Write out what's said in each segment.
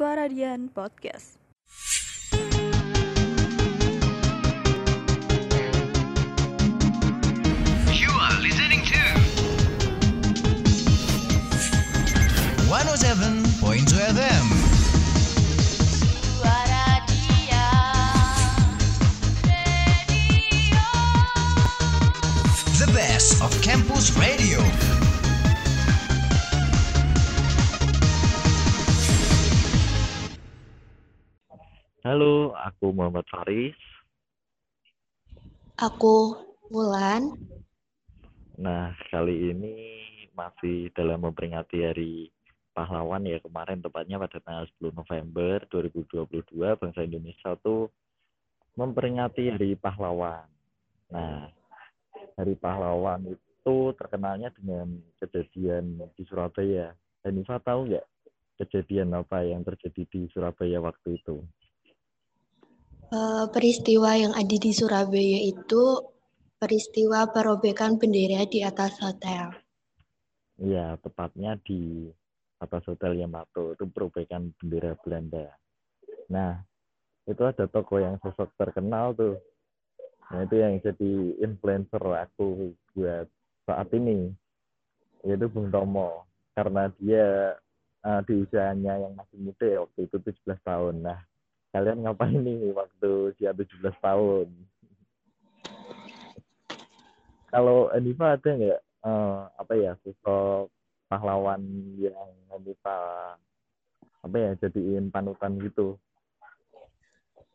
Suara Dian Podcast. You are listening to 107.2 FM. Suara dia Radio The best of campus radio. Halo, aku Muhammad Faris. Aku Wulan. Nah, kali ini masih dalam memperingati Hari Pahlawan ya kemarin tepatnya pada tanggal 10 November 2022 bangsa Indonesia tuh memperingati Hari Pahlawan. Nah, Hari Pahlawan itu terkenalnya dengan kejadian di Surabaya. Hanifa tahu nggak kejadian apa yang terjadi di Surabaya waktu itu? Eh, peristiwa yang ada di Surabaya itu peristiwa perobekan bendera di atas hotel. Iya, tepatnya di atas Hotel Yamato itu perobekan bendera Belanda. Nah, itu ada toko yang sosok terkenal tuh. Nah, itu yang jadi influencer aku buat saat ini. Yaitu Bung Tomo. Karena dia eh, di usianya yang masih muda waktu itu 17 tahun. Nah, kalian ngapain nih waktu usia 17 tahun? Kalau Anifa ada nggak eh, apa ya sosok pahlawan yang Anifa apa ya jadiin panutan gitu?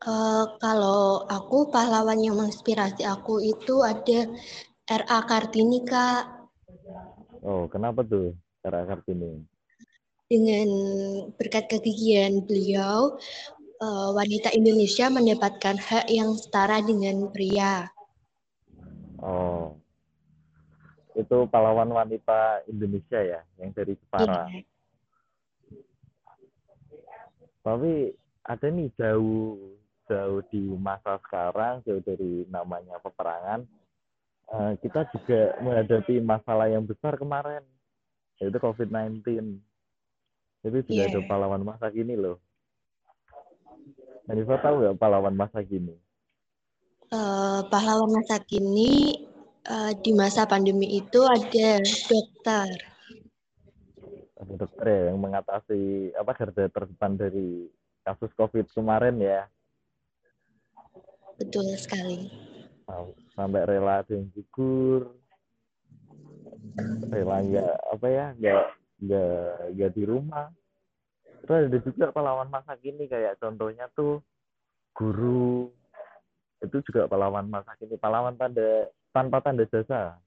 Eh, kalau aku pahlawan yang menginspirasi aku itu ada R.A. Kartini Kak. Oh, kenapa tuh cara Kartini? Dengan berkat kegigihan beliau, eh, wanita Indonesia mendapatkan hak yang setara dengan pria. Oh, itu pahlawan wanita Indonesia ya, yang dari Jepara. Iya. Tapi ada nih jauh jauh di masa sekarang, jauh dari namanya peperangan, eh, kita juga menghadapi masalah yang besar kemarin, yaitu COVID-19. Itu juga Iya. ada pahlawan masa kini loh. Hanifa tahu nggak pahlawan masa kini? Eh, pahlawan masa kini eh, di masa pandemi itu ada dokter. Ada dokter ya yang mengatasi apa garda terdepan dari kasus COVID kemarin ya. Betul sekali. Sam- Sampai rela ada yang gugur, rela nggak apa ya nggak nggak nggak di rumah. Terus ada juga pahlawan masa kini kayak contohnya tuh guru itu juga pahlawan masa kini pahlawan tanda tanpa tanda jasa.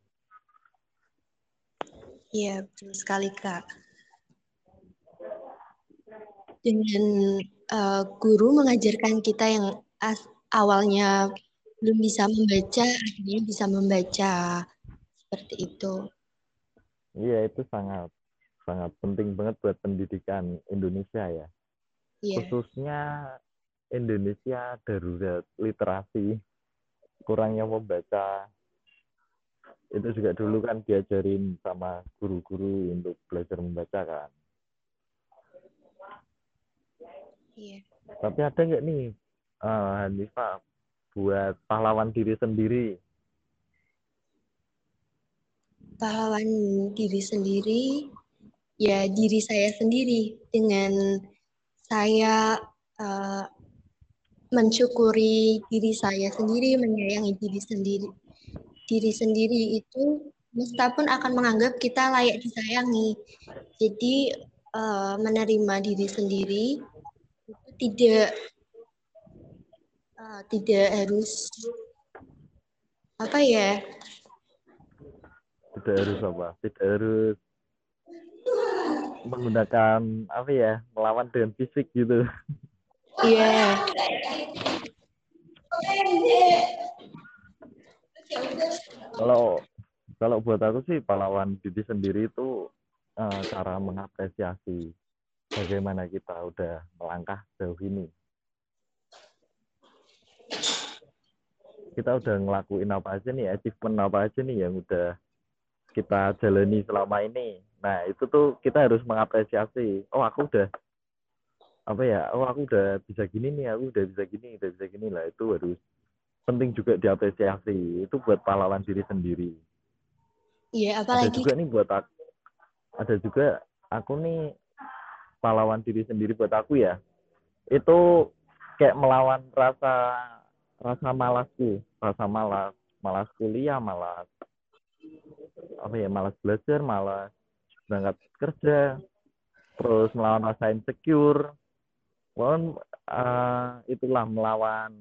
Iya, betul sekali, Kak. Dengan eh, guru mengajarkan kita yang as- awalnya belum bisa membaca, akhirnya bisa membaca. Seperti itu. Iya itu sangat sangat penting banget buat pendidikan Indonesia ya. Iya, khususnya Indonesia darurat literasi kurangnya membaca itu juga dulu kan diajarin sama guru-guru untuk belajar membaca kan iya. tapi ada nggak nih eh Hanifa buat pahlawan diri sendiri Pahlawan diri sendiri, ya diri saya sendiri dengan saya eh, mensyukuri diri saya sendiri, menyayangi diri sendiri. Diri sendiri itu meskipun akan menganggap kita layak disayangi. Jadi eh, menerima diri sendiri itu tidak eh, tidak harus apa ya? tidak harus apa tidak harus menggunakan apa ya melawan dengan fisik gitu. Iya. kalau kalau buat aku sih pahlawan diri sendiri itu eh, cara mengapresiasi bagaimana kita udah melangkah jauh ini. Kita udah ngelakuin apa aja nih achievement apa aja nih yang udah kita jalani selama ini nah itu tuh kita harus mengapresiasi. Oh aku udah apa ya? Oh aku udah bisa gini nih aku udah bisa gini udah bisa gini lah. Itu harus penting juga diapresiasi. Itu buat pahlawan diri sendiri. Iya, ada apalagi juga nih buat aku ada juga aku nih pahlawan diri sendiri buat aku ya. Itu kayak melawan rasa rasa malasku. Rasa malas malas kuliah malas apa ya malas belajar malas berangkat kerja terus melawan rasa insecure melawan eh, itulah melawan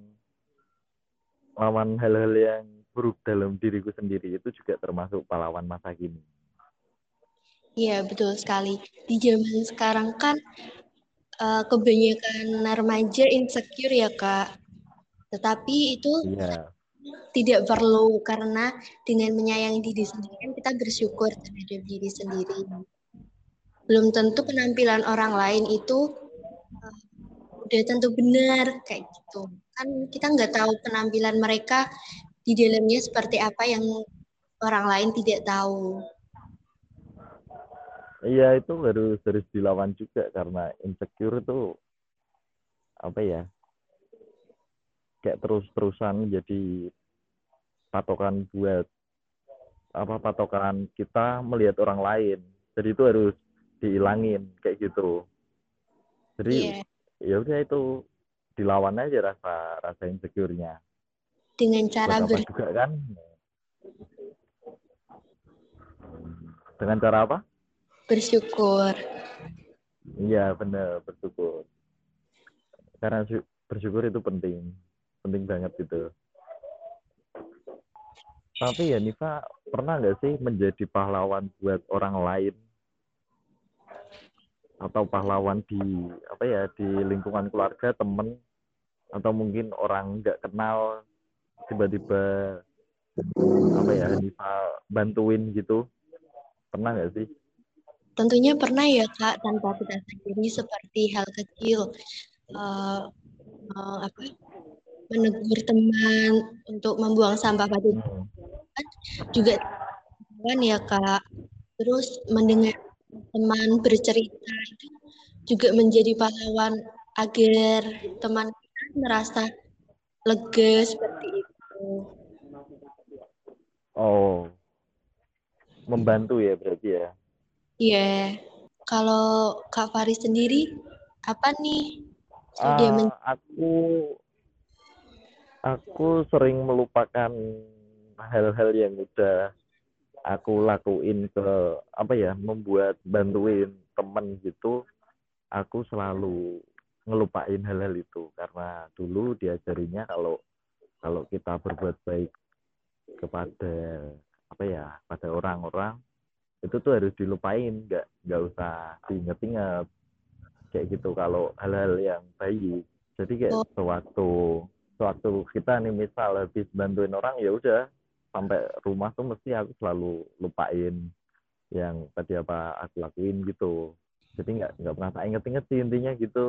melawan hal-hal yang buruk dalam diriku sendiri itu juga termasuk pahlawan masa kini Iya, betul sekali. Di zaman sekarang kan eh, kebanyakan remaja insecure ya, Kak. Tetapi itu iya tidak perlu karena dengan menyayangi diri sendiri kan kita bersyukur terhadap diri sendiri. Belum tentu penampilan orang lain itu eh, udah tentu benar kayak gitu. Kan kita nggak tahu penampilan mereka di dalamnya seperti apa yang orang lain tidak tahu. Iya itu harus harus dilawan juga karena insecure itu apa ya kayak terus-terusan jadi patokan buat apa patokan kita melihat orang lain. Jadi itu harus dihilangin kayak gitu. Jadi Iya, ya udah itu dilawan aja rasa rasa insecure-nya. Dengan cara ber juga kan? Dengan cara apa? Bersyukur. Iya benar bersyukur. Karena sy- bersyukur itu penting, penting banget gitu. Tapi ya Nifa pernah nggak sih menjadi pahlawan buat orang lain atau pahlawan di apa ya di lingkungan keluarga temen atau mungkin orang nggak kenal tiba-tiba apa ya Nifa bantuin gitu pernah nggak sih? Tentunya pernah ya Kak, tanpa kita sadari seperti hal kecil, eh, eh, apa, menegur teman untuk membuang sampah pada Hmm. juga kan ya Kak. Terus mendengar teman bercerita itu juga menjadi pahlawan agar teman kita merasa lega seperti itu. Oh, membantu ya berarti ya. Iya. Kalau Kak Faris sendiri apa nih? So, dia men- Ah, aku aku sering melupakan hal-hal yang udah aku lakuin ke apa ya membuat bantuin temen gitu. Aku selalu ngelupain hal-hal itu. Karena dulu diajarinya kalau kalau kita berbuat baik kepada apa ya pada orang-orang itu tuh harus dilupain. Nggak nggak usah diinget-inget kayak gitu kalau hal-hal yang baik. Jadi kayak Oh. sewaktu sewaktu kita nih misal habis bantuin orang ya udah sampai rumah tuh mesti aku selalu lupain yang tadi apa aku lakuin gitu jadi nggak nggak pernah tak inget-inget sih intinya gitu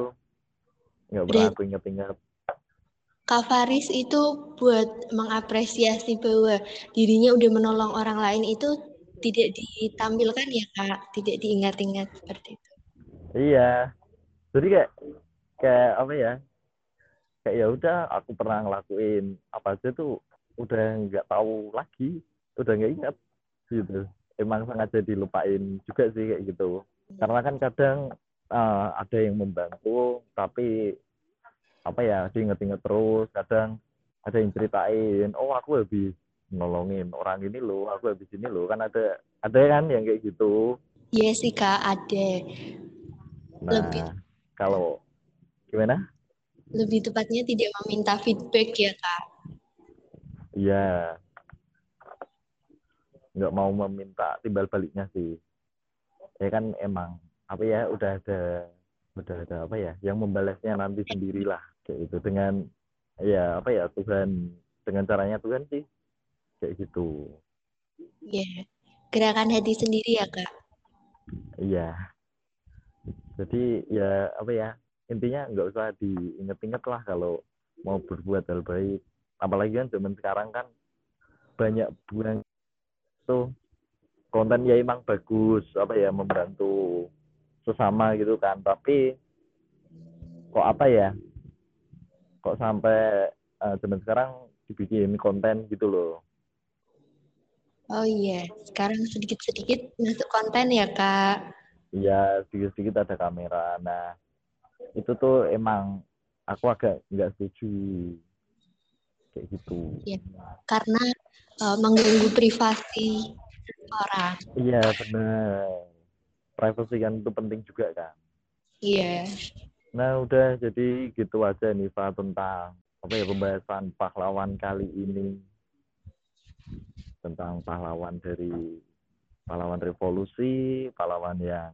nggak pernah aku inget-inget Kak Faris itu buat mengapresiasi bahwa dirinya udah menolong orang lain itu tidak ditampilkan ya Kak, tidak diingat-ingat seperti itu. Iya. Jadi kayak kayak apa ya? Kayak ya udah aku pernah ngelakuin apa aja tuh udah nggak tahu lagi, udah nggak ingat gitu. Emang sengaja dilupain juga sih kayak gitu. Karena kan kadang eh, ada yang membantu tapi apa ya diinget-inget terus. Kadang ada yang ceritain, oh aku habis nolongin orang ini loh, aku habis ini loh. Kan ada ada kan yang kayak gitu. Iya sih Kak, ada. Nah, Lebih. kalau gimana? Lebih tepatnya tidak meminta feedback ya Kak. Iya. Nggak mau meminta timbal baliknya sih. Ya kan emang apa ya udah ada udah ada apa ya yang membalasnya nanti sendirilah kayak gitu dengan ya apa ya Tuhan dengan caranya Tuhan sih kayak gitu. Iya. Gerakan hati sendiri ya Kak. Iya. Jadi ya apa ya intinya nggak usah diinget-inget lah kalau mau berbuat hal baik. Apalagi kan zaman sekarang kan banyak buang tuh konten ya emang bagus apa ya membantu sesama gitu kan. Tapi kok apa ya kok sampai eh, zaman sekarang dibikin konten gitu loh Oh iya, sekarang sedikit-sedikit masuk konten ya, Kak. Iya, sedikit-sedikit ada kamera. Nah, itu tuh emang aku agak nggak setuju kayak gitu. Iya. Karena eh, mengganggu privasi orang. Iya, benar. Privacy kan itu penting juga kan. Iya. Nah, udah jadi gitu aja nih Pak tentang apa ya pembahasan pahlawan kali ini tentang pahlawan dari pahlawan revolusi, pahlawan yang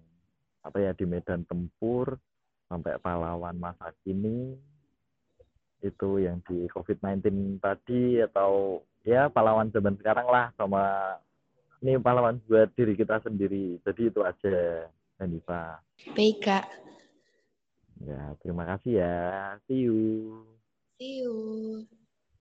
apa ya di medan tempur sampai pahlawan masa kini itu yang di COVID-19 tadi atau ya pahlawan zaman sekarang lah sama ini pahlawan buat diri kita sendiri. Jadi itu aja, Hanifa. Baik, Kak. Ya, terima kasih ya. See you. See you.